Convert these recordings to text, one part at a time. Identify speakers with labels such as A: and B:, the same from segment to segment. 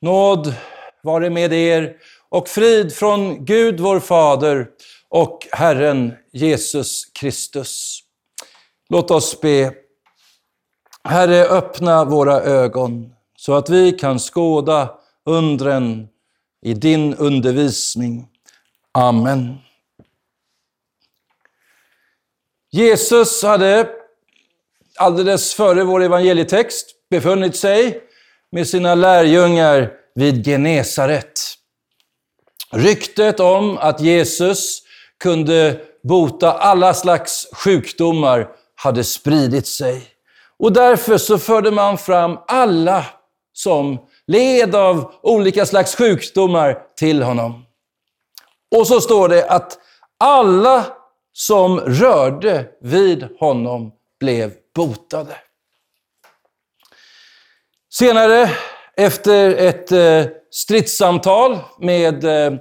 A: Nåd vare med er och frid från Gud vår Fader och Herren Jesus Kristus. Låt oss be. Herre, öppna våra ögon så att vi kan skåda undren i din undervisning. Amen. Jesus hade alldeles före vår evangelietext befunnit sig med sina lärjungar vid Genesaret. Ryktet om att Jesus kunde bota alla slags sjukdomar hade spridit sig. Och därför så förde man fram alla som led av olika slags sjukdomar till honom. Och så står det att alla som rörde vid honom blev botade. Senare, efter ett eh, stridssamtal med eh,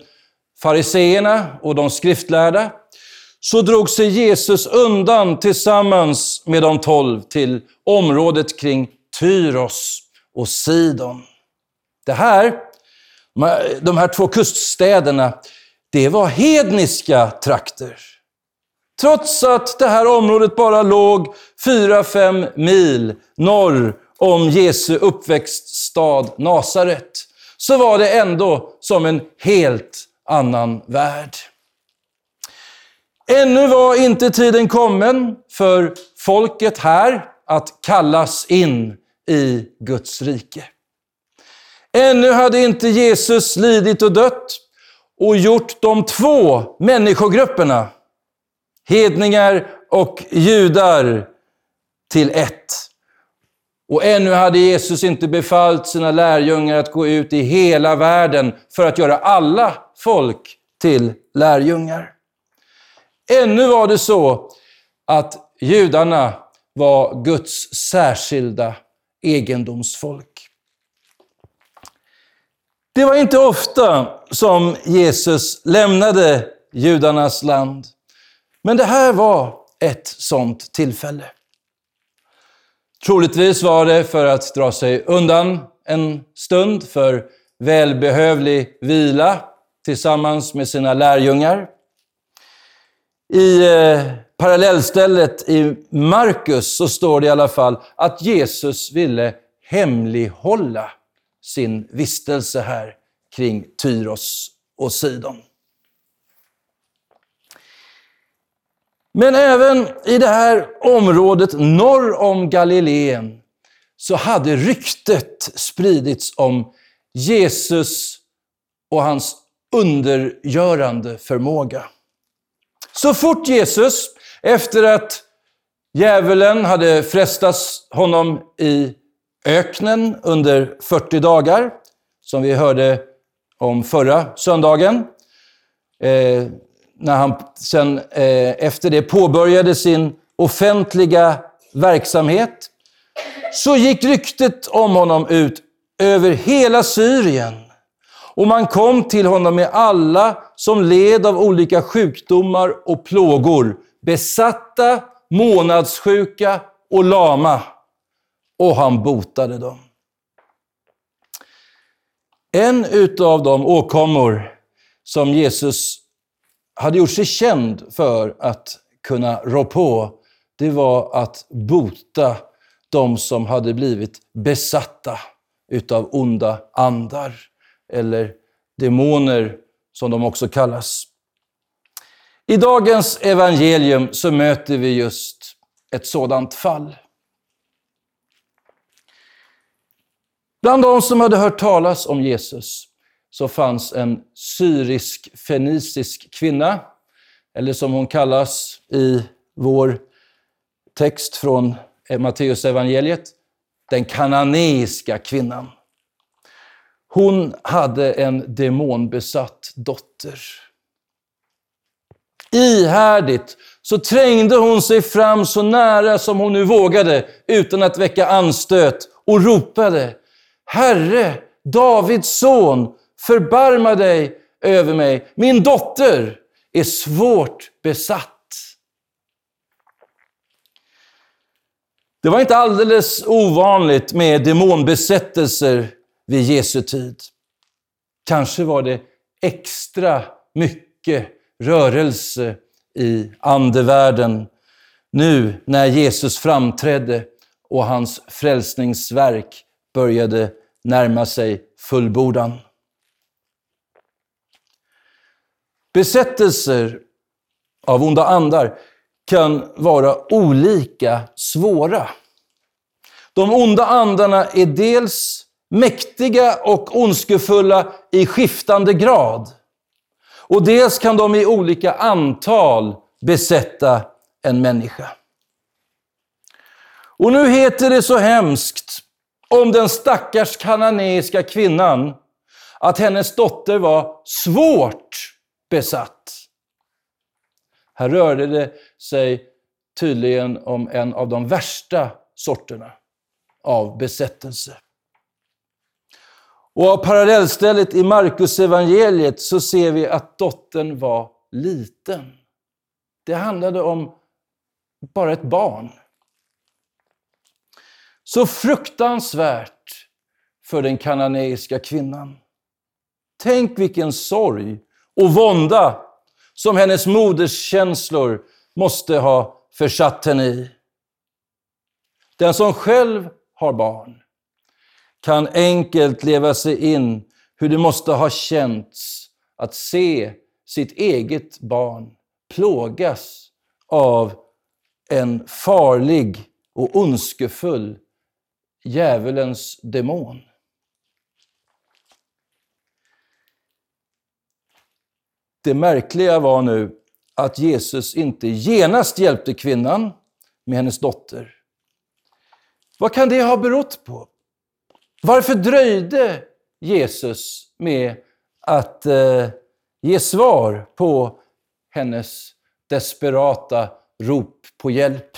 A: fariseerna och de skriftlärda, så drog sig Jesus undan tillsammans med de tolv till området kring Tyros och Sidon. Det här, de här två kuststäderna, det var hedniska trakter. Trots att det här området bara låg 4-5 mil norr om Jesu uppväxtstad Nasaret, så var det ändå som en helt annan värld. Ännu var inte tiden kommen för folket här att kallas in i Guds rike. Ännu hade inte Jesus lidit och dött och gjort de två människogrupperna, hedningar och judar, till ett. Och ännu hade Jesus inte befallt sina lärjungar att gå ut i hela världen för att göra alla folk till lärjungar. Ännu var det så att judarna var Guds särskilda egendomsfolk. Det var inte ofta som Jesus lämnade judarnas land. Men det här var ett sådant tillfälle. Troligtvis var det för att dra sig undan en stund för välbehövlig vila tillsammans med sina lärjungar. I eh, parallellstället i Markus så står det i alla fall att Jesus ville hemlighålla sin vistelse här kring Tyros och Sidon. Men även i det här området norr om Galileen så hade ryktet spridits om Jesus och hans undergörande förmåga. Så fort Jesus, efter att djävulen hade frestat honom i öknen under 40 dagar, som vi hörde om förra söndagen, eh, när han sen eh, efter det påbörjade sin offentliga verksamhet, så gick ryktet om honom ut över hela Syrien. Och man kom till honom med alla som led av olika sjukdomar och plågor, besatta, månadssjuka och lama. Och han botade dem. En utav de åkommor som Jesus hade gjort sig känd för att kunna rå på, det var att bota de som hade blivit besatta utav onda andar, eller demoner som de också kallas. I dagens evangelium så möter vi just ett sådant fall. Bland de som hade hört talas om Jesus så fanns en syrisk-fenicisk kvinna, eller som hon kallas i vår text från Matteus evangeliet, den kananeiska kvinnan. Hon hade en demonbesatt dotter. Ihärdigt så trängde hon sig fram så nära som hon nu vågade utan att väcka anstöt och ropade Herre, Davids son, förbarma dig över mig. Min dotter är svårt besatt. Det var inte alldeles ovanligt med demonbesättelser vid Jesu tid. Kanske var det extra mycket rörelse i andevärlden nu när Jesus framträdde och hans frälsningsverk började närma sig fullbordan. Besättelser av onda andar kan vara olika svåra. De onda andarna är dels mäktiga och ondskefulla i skiftande grad. Och dels kan de i olika antal besätta en människa. Och nu heter det så hemskt om den stackars kananeiska kvinnan att hennes dotter var svårt besatt. Här rörde det sig tydligen om en av de värsta sorterna av besättelse. Och av parallellstället i Markus evangeliet så ser vi att dottern var liten. Det handlade om bara ett barn. Så fruktansvärt för den kananeiska kvinnan. Tänk vilken sorg och vånda som hennes moderskänslor måste ha försatt henne i. Den som själv har barn kan enkelt leva sig in hur det måste ha känts att se sitt eget barn plågas av en farlig och ondskefull djävulens demon. Det märkliga var nu att Jesus inte genast hjälpte kvinnan med hennes dotter. Vad kan det ha berott på? Varför dröjde Jesus med att eh, ge svar på hennes desperata rop på hjälp?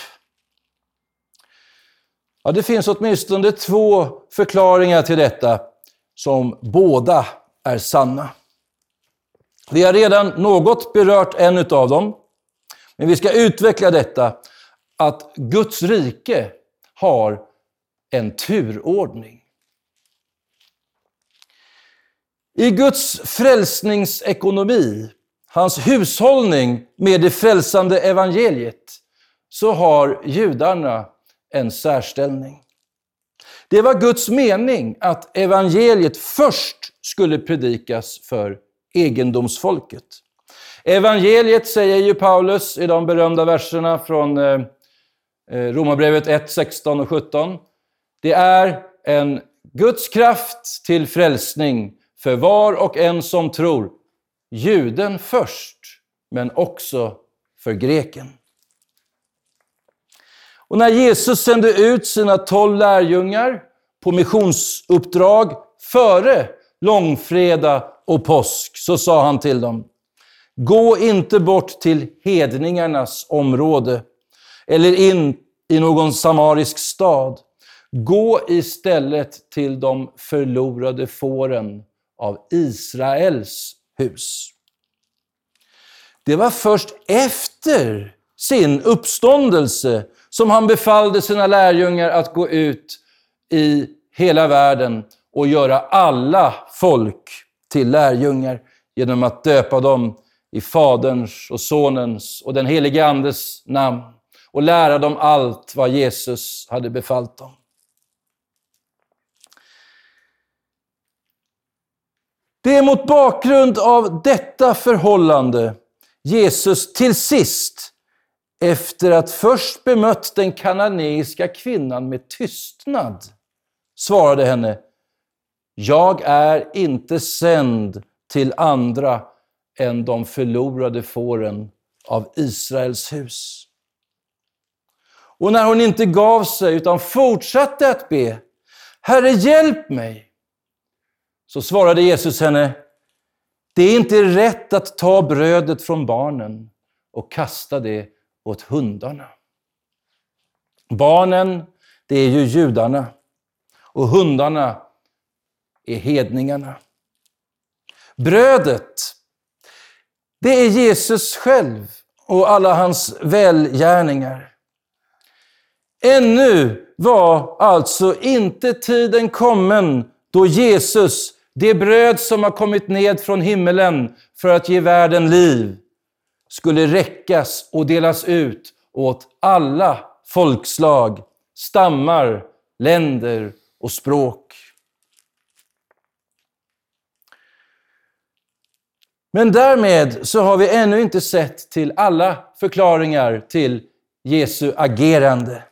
A: Ja, det finns åtminstone två förklaringar till detta som båda är sanna. Vi har redan något berört en av dem, men vi ska utveckla detta att Guds rike har en turordning. I Guds frälsningsekonomi, hans hushållning med det frälsande evangeliet, så har judarna en särställning. Det var Guds mening att evangeliet först skulle predikas för egendomsfolket. Evangeliet, säger ju Paulus i de berömda verserna från eh, eh, Romarbrevet 1, 16 och 17. Det är en Guds kraft till frälsning för var och en som tror. Juden först, men också för greken. Och när Jesus sände ut sina tolv lärjungar på missionsuppdrag före långfredag och påsk så sa han till dem, gå inte bort till hedningarnas område eller in i någon samarisk stad. Gå istället till de förlorade fåren av Israels hus. Det var först efter sin uppståndelse som han befallde sina lärjungar att gå ut i hela världen och göra alla folk till lärjungar genom att döpa dem i Faderns och Sonens och den helige Andes namn och lära dem allt vad Jesus hade befallt dem. Det är mot bakgrund av detta förhållande Jesus till sist, efter att först bemött den kananeiska kvinnan med tystnad, svarade henne jag är inte sänd till andra än de förlorade fåren av Israels hus. Och när hon inte gav sig utan fortsatte att be, Herre hjälp mig, så svarade Jesus henne, det är inte rätt att ta brödet från barnen och kasta det åt hundarna. Barnen, det är ju judarna och hundarna är hedningarna. Brödet, det är Jesus själv och alla hans välgärningar. Ännu var alltså inte tiden kommen då Jesus, det bröd som har kommit ned från himmelen för att ge världen liv, skulle räckas och delas ut åt alla folkslag, stammar, länder och språk. Men därmed så har vi ännu inte sett till alla förklaringar till Jesu agerande.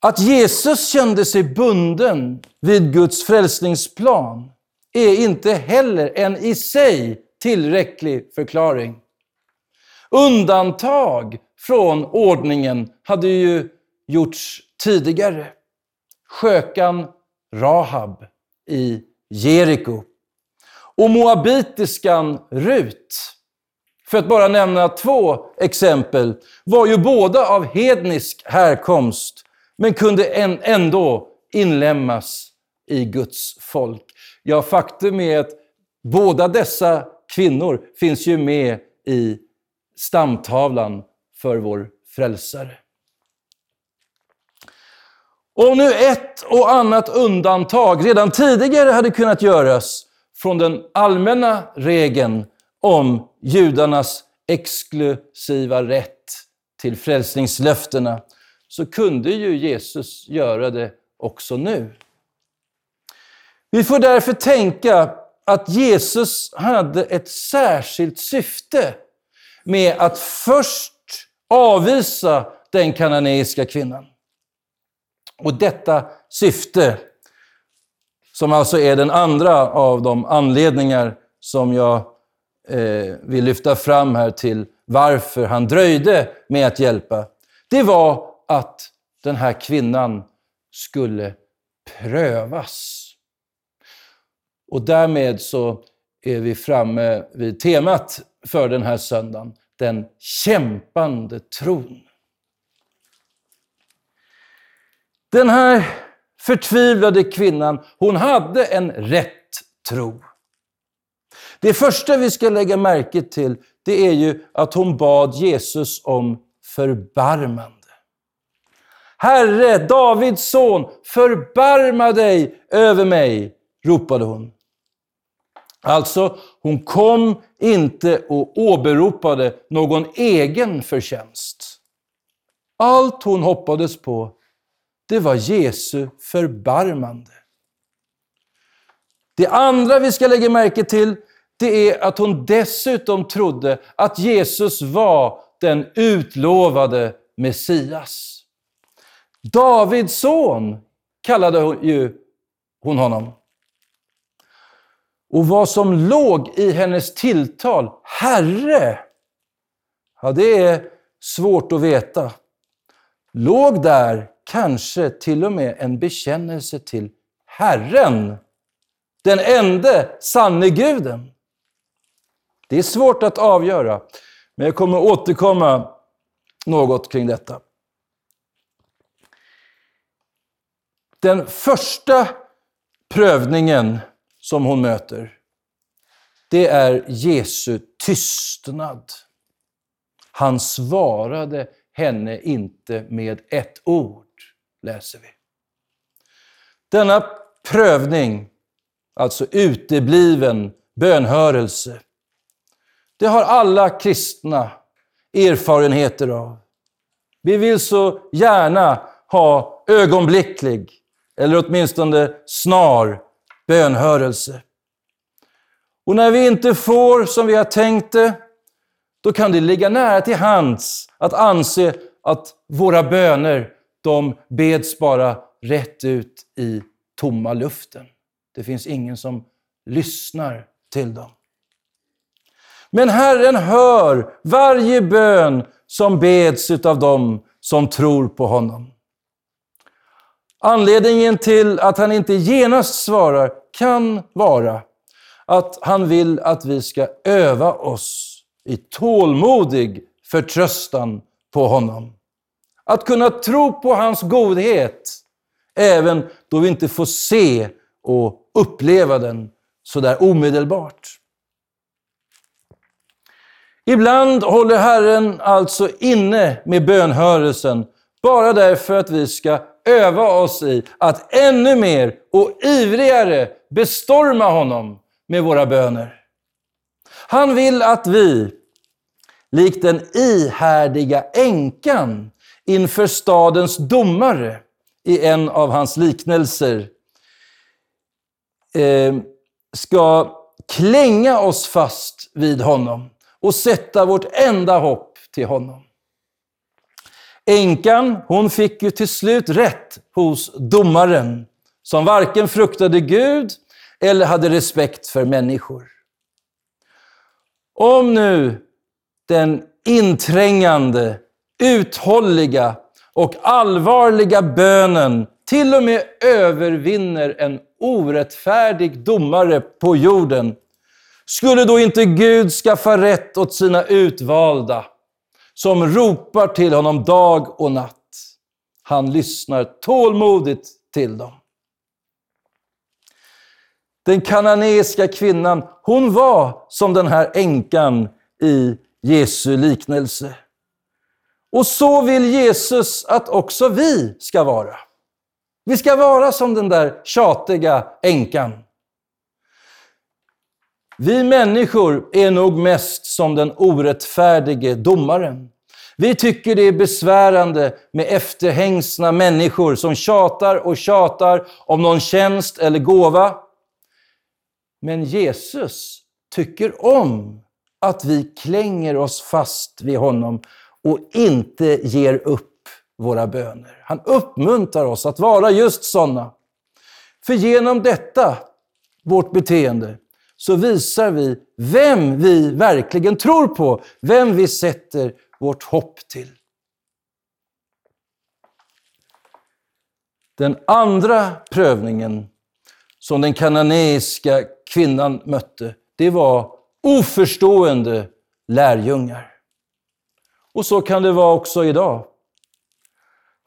A: Att Jesus kände sig bunden vid Guds frälsningsplan är inte heller en i sig tillräcklig förklaring. Undantag från ordningen hade ju gjorts tidigare. Skökan Rahab i Jeriko och moabitiskan Rut, för att bara nämna två exempel, var ju båda av hednisk härkomst, men kunde ändå inlemmas i Guds folk. Ja, faktum är att båda dessa kvinnor finns ju med i stamtavlan för vår frälsare. Om nu ett och annat undantag redan tidigare hade kunnat göras från den allmänna regeln om judarnas exklusiva rätt till frälsningslöftena, så kunde ju Jesus göra det också nu. Vi får därför tänka att Jesus hade ett särskilt syfte med att först avvisa den kananeiska kvinnan. Och detta syfte, som alltså är den andra av de anledningar som jag eh, vill lyfta fram här till varför han dröjde med att hjälpa, det var att den här kvinnan skulle prövas. Och därmed så är vi framme vid temat för den här söndagen, den kämpande tron. Den här förtvivlade kvinnan, hon hade en rätt tro. Det första vi ska lägga märke till, det är ju att hon bad Jesus om förbarmande. Herre, Davids son, förbarma dig över mig, ropade hon. Alltså, hon kom inte och åberopade någon egen förtjänst. Allt hon hoppades på, det var Jesu förbarmande. Det andra vi ska lägga märke till, det är att hon dessutom trodde att Jesus var den utlovade Messias. Davids son kallade ju hon honom. Och vad som låg i hennes tilltal, Herre, ja det är svårt att veta. Låg där kanske till och med en bekännelse till Herren, den enda sanne guden? Det är svårt att avgöra, men jag kommer återkomma något kring detta. Den första prövningen som hon möter, det är Jesu tystnad. Han svarade henne inte med ett ord, läser vi. Denna prövning, alltså utebliven bönhörelse, det har alla kristna erfarenheter av. Vi vill så gärna ha ögonblicklig, eller åtminstone snar, bönhörelse. Och när vi inte får som vi har tänkt det, då kan det ligga nära till hands att anse att våra böner, de beds bara rätt ut i tomma luften. Det finns ingen som lyssnar till dem. Men Herren hör varje bön som beds av dem som tror på honom. Anledningen till att han inte genast svarar kan vara att han vill att vi ska öva oss i tålmodig förtröstan på honom. Att kunna tro på hans godhet, även då vi inte får se och uppleva den sådär omedelbart. Ibland håller Herren alltså inne med bönhörelsen bara därför att vi ska öva oss i att ännu mer och ivrigare bestorma honom med våra böner. Han vill att vi, likt den ihärdiga änkan inför stadens domare i en av hans liknelser, eh, ska klänga oss fast vid honom och sätta vårt enda hopp till honom. Änkan, hon fick ju till slut rätt hos domaren, som varken fruktade Gud eller hade respekt för människor. Om nu den inträngande, uthålliga och allvarliga bönen till och med övervinner en orättfärdig domare på jorden, skulle då inte Gud skaffa rätt åt sina utvalda, som ropar till honom dag och natt? Han lyssnar tålmodigt till dem. Den kananeiska kvinnan, hon var som den här änkan i Jesu liknelse. Och så vill Jesus att också vi ska vara. Vi ska vara som den där tjatiga änkan. Vi människor är nog mest som den orättfärdige domaren. Vi tycker det är besvärande med efterhängsna människor som tjatar och tjatar om någon tjänst eller gåva. Men Jesus tycker om att vi klänger oss fast vid honom och inte ger upp våra böner. Han uppmuntrar oss att vara just sådana. För genom detta, vårt beteende, så visar vi vem vi verkligen tror på, vem vi sätter vårt hopp till. Den andra prövningen som den kananeiska kvinnan mötte, det var oförstående lärjungar. Och så kan det vara också idag.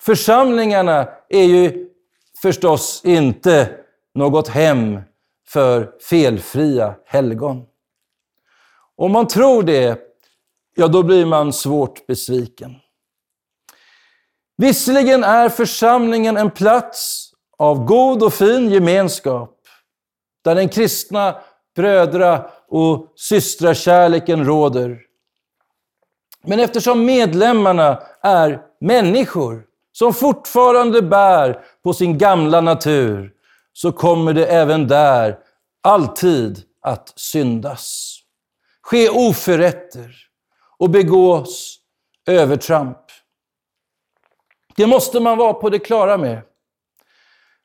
A: Församlingarna är ju förstås inte något hem för felfria helgon. Om man tror det, ja då blir man svårt besviken. Visserligen är församlingen en plats av god och fin gemenskap, där den kristna brödra och systrakärleken råder. Men eftersom medlemmarna är människor som fortfarande bär på sin gamla natur, så kommer det även där alltid att syndas. Ske oförrätter och begås övertramp. Det måste man vara på det klara med.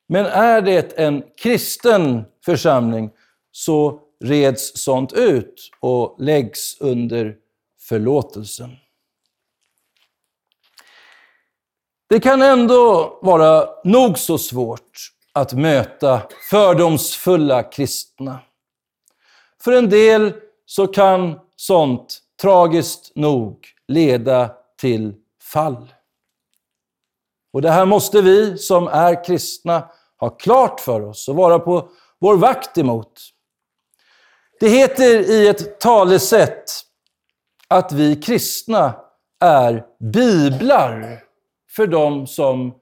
A: Men är det en kristen församling så reds sånt ut och läggs under förlåtelsen. Det kan ändå vara nog så svårt att möta fördomsfulla kristna. För en del så kan sånt tragiskt nog leda till fall. Och det här måste vi som är kristna ha klart för oss och vara på vår vakt emot. Det heter i ett talesätt att vi kristna är biblar för de som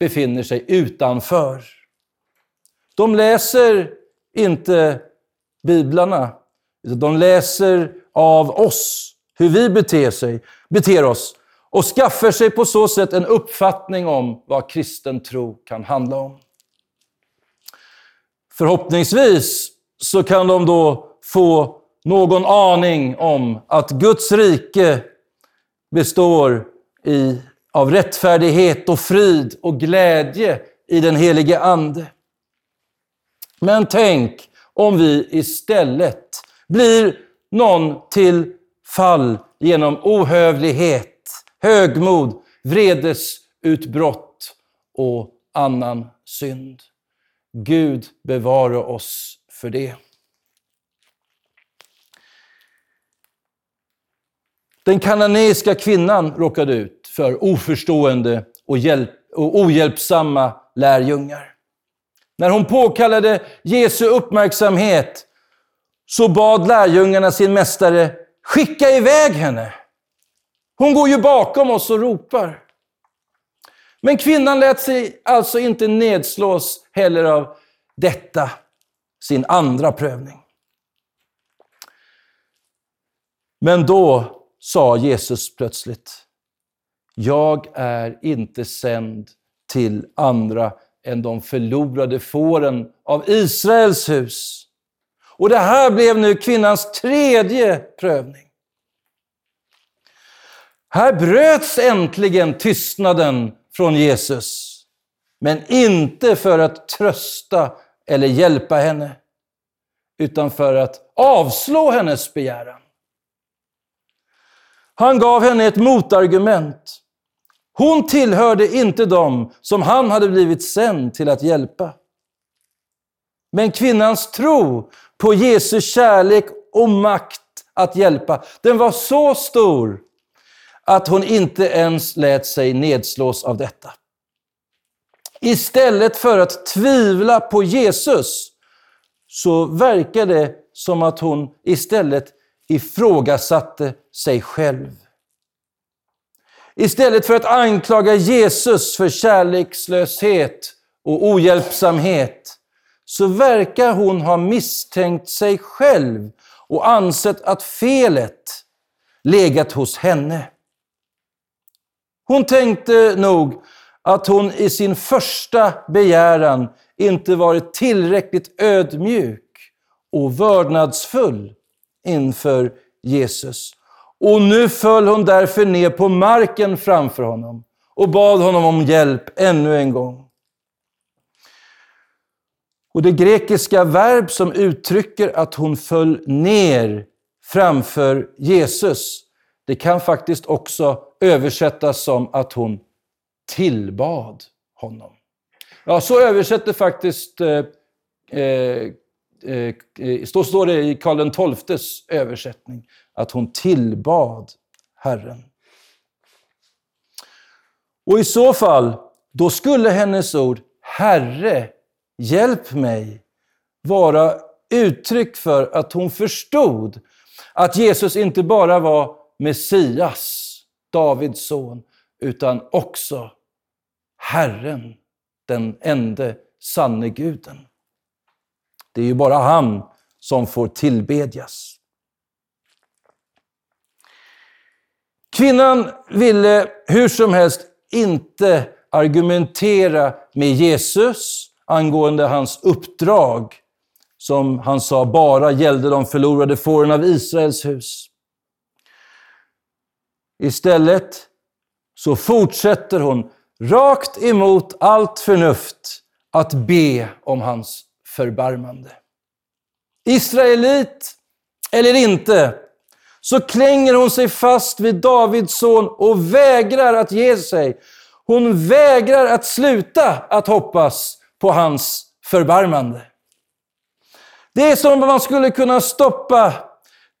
A: befinner sig utanför. De läser inte biblarna, de läser av oss, hur vi beter, sig, beter oss och skaffar sig på så sätt en uppfattning om vad kristen tro kan handla om. Förhoppningsvis så kan de då få någon aning om att Guds rike består i, av rättfärdighet och frid och glädje i den helige Ande. Men tänk om vi istället blir någon till fall genom ohövlighet, högmod, vredesutbrott och annan synd. Gud bevare oss för det. Den kananeiska kvinnan råkade ut för oförstående och, hjälp, och ohjälpsamma lärjungar. När hon påkallade Jesu uppmärksamhet så bad lärjungarna sin mästare skicka iväg henne. Hon går ju bakom oss och ropar. Men kvinnan lät sig alltså inte nedslås heller av detta, sin andra prövning. Men då sa Jesus plötsligt, jag är inte sänd till andra än de förlorade fåren av Israels hus. Och det här blev nu kvinnans tredje prövning. Här bröts äntligen tystnaden från Jesus. Men inte för att trösta eller hjälpa henne, utan för att avslå hennes begäran. Han gav henne ett motargument. Hon tillhörde inte dem som han hade blivit sänd till att hjälpa. Men kvinnans tro på Jesu kärlek och makt att hjälpa, den var så stor att hon inte ens lät sig nedslås av detta. Istället för att tvivla på Jesus så verkar det som att hon istället ifrågasatte sig själv. Istället för att anklaga Jesus för kärlekslöshet och ohjälpsamhet så verkar hon ha misstänkt sig själv och ansett att felet legat hos henne. Hon tänkte nog att hon i sin första begäran inte varit tillräckligt ödmjuk och vördnadsfull inför Jesus. Och nu föll hon därför ner på marken framför honom och bad honom om hjälp ännu en gång. Och det grekiska verb som uttrycker att hon föll ner framför Jesus, det kan faktiskt också översättas som att hon tillbad honom. Ja, så översätter faktiskt, eh, eh, Eh, eh, så står det i Karl XIIs översättning, att hon tillbad Herren. Och i så fall, då skulle hennes ord Herre, hjälp mig, vara uttryck för att hon förstod att Jesus inte bara var Messias, Davids son, utan också Herren, den ende sanne guden. Det är ju bara han som får tillbedjas. Kvinnan ville hur som helst inte argumentera med Jesus angående hans uppdrag, som han sa bara gällde de förlorade fåren av Israels hus. Istället så fortsätter hon rakt emot allt förnuft att be om hans förbarmande. Israelit eller inte, så klänger hon sig fast vid Davids son och vägrar att ge sig. Hon vägrar att sluta att hoppas på hans förbarmande. Det är som om man skulle kunna stoppa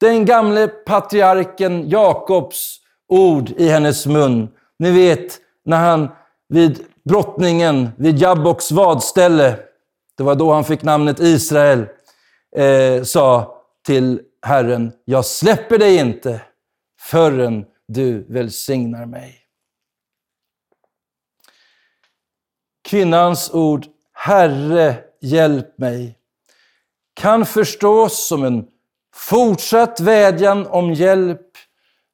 A: den gamle patriarken Jakobs ord i hennes mun. Ni vet, när han vid brottningen vid Jabboks vadställe, det var då han fick namnet Israel, eh, sa till Herren, jag släpper dig inte förrän du välsignar mig. Kvinnans ord, Herre, hjälp mig, kan förstås som en fortsatt vädjan om hjälp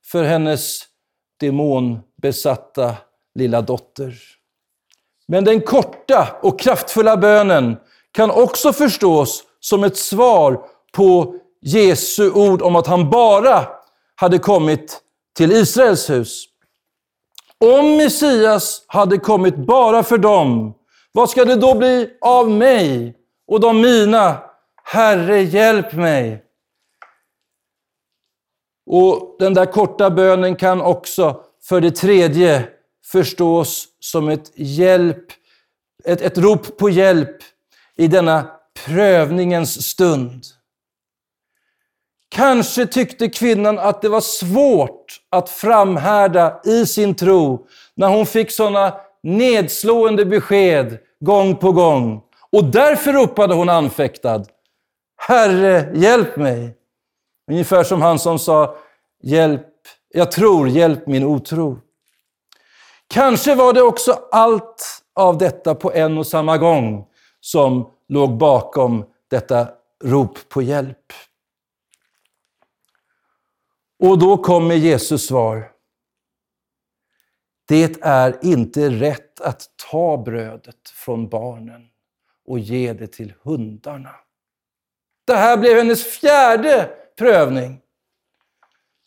A: för hennes demonbesatta lilla dotter. Men den korta och kraftfulla bönen kan också förstås som ett svar på Jesu ord om att han bara hade kommit till Israels hus. Om Messias hade kommit bara för dem, vad ska det då bli av mig och de mina? Herre, hjälp mig! Och den där korta bönen kan också, för det tredje, förstås som ett hjälp, ett, ett rop på hjälp i denna prövningens stund. Kanske tyckte kvinnan att det var svårt att framhärda i sin tro när hon fick sådana nedslående besked gång på gång. Och därför ropade hon anfäktad. Herre, hjälp mig! Ungefär som han som sa, hjälp, jag tror, hjälp min otro. Kanske var det också allt av detta på en och samma gång som låg bakom detta rop på hjälp. Och då kommer Jesus svar. Det är inte rätt att ta brödet från barnen och ge det till hundarna. Det här blev hennes fjärde prövning.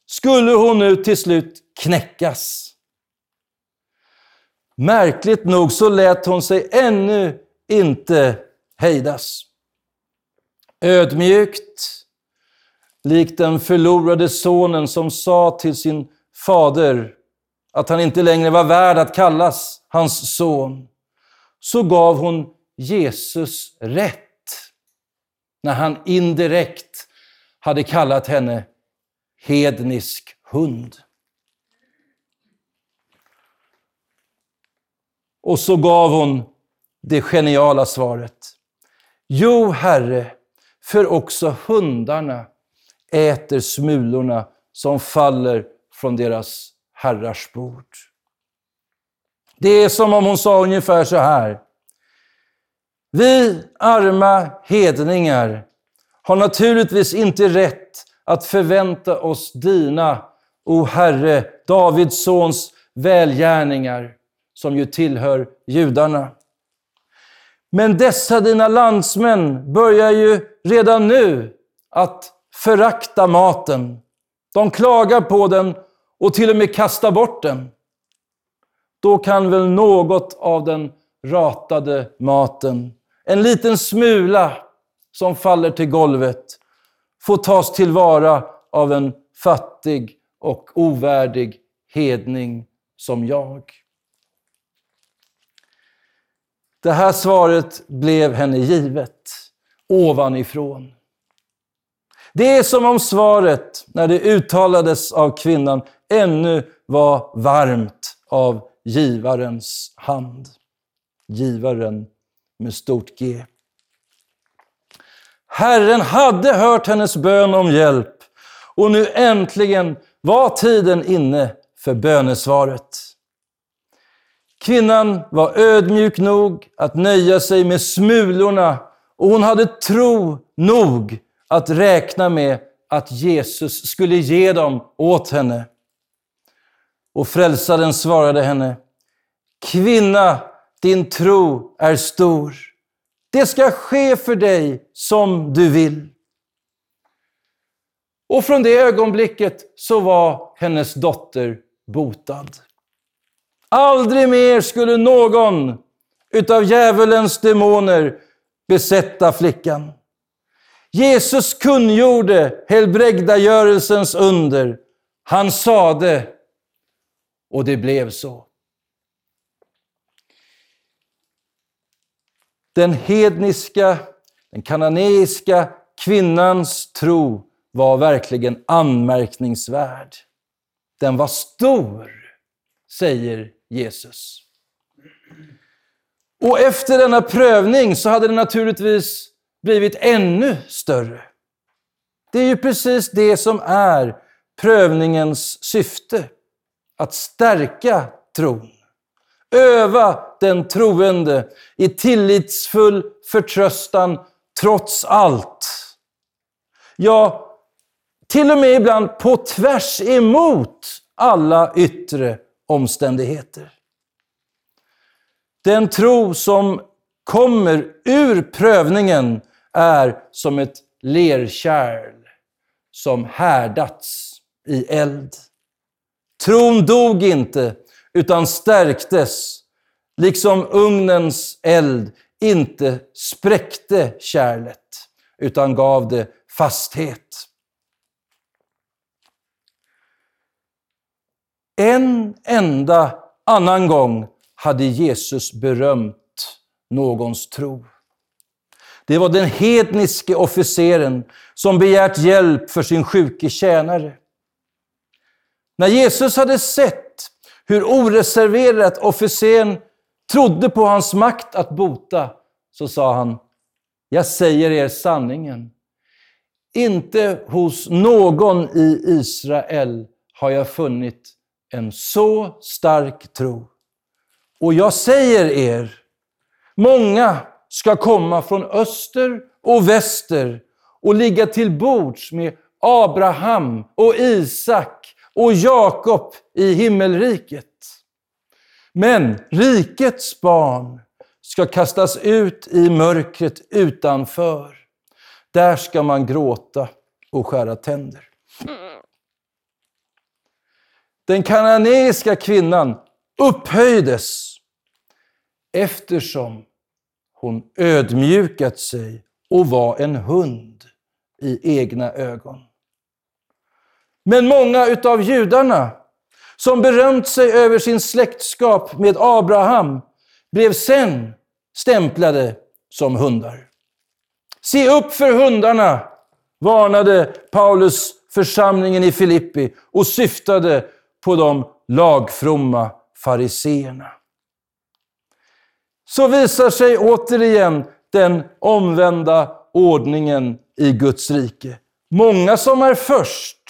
A: Skulle hon nu till slut knäckas? Märkligt nog så lät hon sig ännu inte hejdas. Ödmjukt, likt den förlorade sonen som sa till sin fader att han inte längre var värd att kallas hans son, så gav hon Jesus rätt när han indirekt hade kallat henne hednisk hund. Och så gav hon det geniala svaret. Jo, Herre, för också hundarna äter smulorna som faller från deras herrars bord. Det är som om hon sa ungefär så här. Vi arma hedningar har naturligtvis inte rätt att förvänta oss dina, o Herre, Davids sons välgärningar, som ju tillhör judarna. Men dessa dina landsmän börjar ju redan nu att förakta maten. De klagar på den och till och med kastar bort den. Då kan väl något av den ratade maten, en liten smula som faller till golvet, få tas tillvara av en fattig och ovärdig hedning som jag. Det här svaret blev henne givet ovanifrån. Det är som om svaret, när det uttalades av kvinnan, ännu var varmt av givarens hand. Givaren med stort G. Herren hade hört hennes bön om hjälp och nu äntligen var tiden inne för bönesvaret. Kvinnan var ödmjuk nog att nöja sig med smulorna och hon hade tro nog att räkna med att Jesus skulle ge dem åt henne. Och frälsaren svarade henne, Kvinna, din tro är stor. Det ska ske för dig som du vill. Och från det ögonblicket så var hennes dotter botad. Aldrig mer skulle någon utav djävulens demoner besätta flickan. Jesus kungjorde helbrägdagörelsens under. Han sade, och det blev så. Den hedniska, den kananeiska kvinnans tro var verkligen anmärkningsvärd. Den var stor, säger Jesus. Och efter denna prövning så hade det naturligtvis blivit ännu större. Det är ju precis det som är prövningens syfte. Att stärka tron. Öva den troende i tillitsfull förtröstan trots allt. Ja, till och med ibland på tvärs emot alla yttre omständigheter. Den tro som kommer ur prövningen är som ett lerkärl som härdats i eld. Tron dog inte, utan stärktes, liksom ugnens eld inte spräckte kärlet, utan gav det fasthet. En enda annan gång hade Jesus berömt någons tro. Det var den hedniske officeren som begärt hjälp för sin sjuke tjänare. När Jesus hade sett hur oreserverat officeren trodde på hans makt att bota, så sa han, jag säger er sanningen. Inte hos någon i Israel har jag funnit en så stark tro Och jag säger er, många ska komma från öster och väster och ligga till bords med Abraham och Isak och Jakob i himmelriket. Men rikets barn ska kastas ut i mörkret utanför. Där ska man gråta och skära tänder. Den kananeiska kvinnan upphöjdes eftersom hon ödmjukat sig och var en hund i egna ögon. Men många utav judarna som berömt sig över sin släktskap med Abraham blev sen stämplade som hundar. Se upp för hundarna, varnade Paulus församlingen i Filippi och syftade på de lagfromma fariseerna. Så visar sig återigen den omvända ordningen i Guds rike. Många som är först,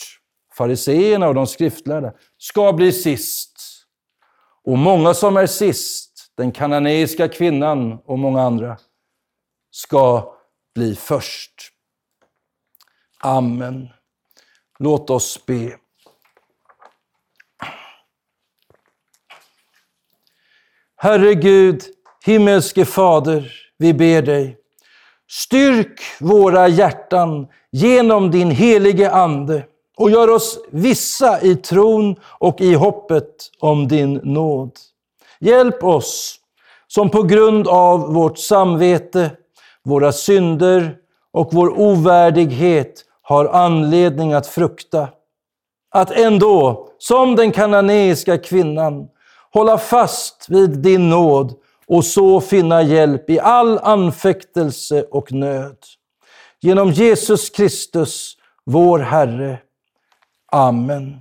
A: fariseerna och de skriftlärda, ska bli sist. Och många som är sist, den kananeiska kvinnan och många andra, ska bli först. Amen. Låt oss be. Herre Gud, himmelske Fader, vi ber dig. Styrk våra hjärtan genom din helige Ande och gör oss vissa i tron och i hoppet om din nåd. Hjälp oss som på grund av vårt samvete, våra synder och vår ovärdighet har anledning att frukta. Att ändå, som den kananeiska kvinnan, hålla fast vid din nåd och så finna hjälp i all anfäktelse och nöd. Genom Jesus Kristus, vår Herre. Amen.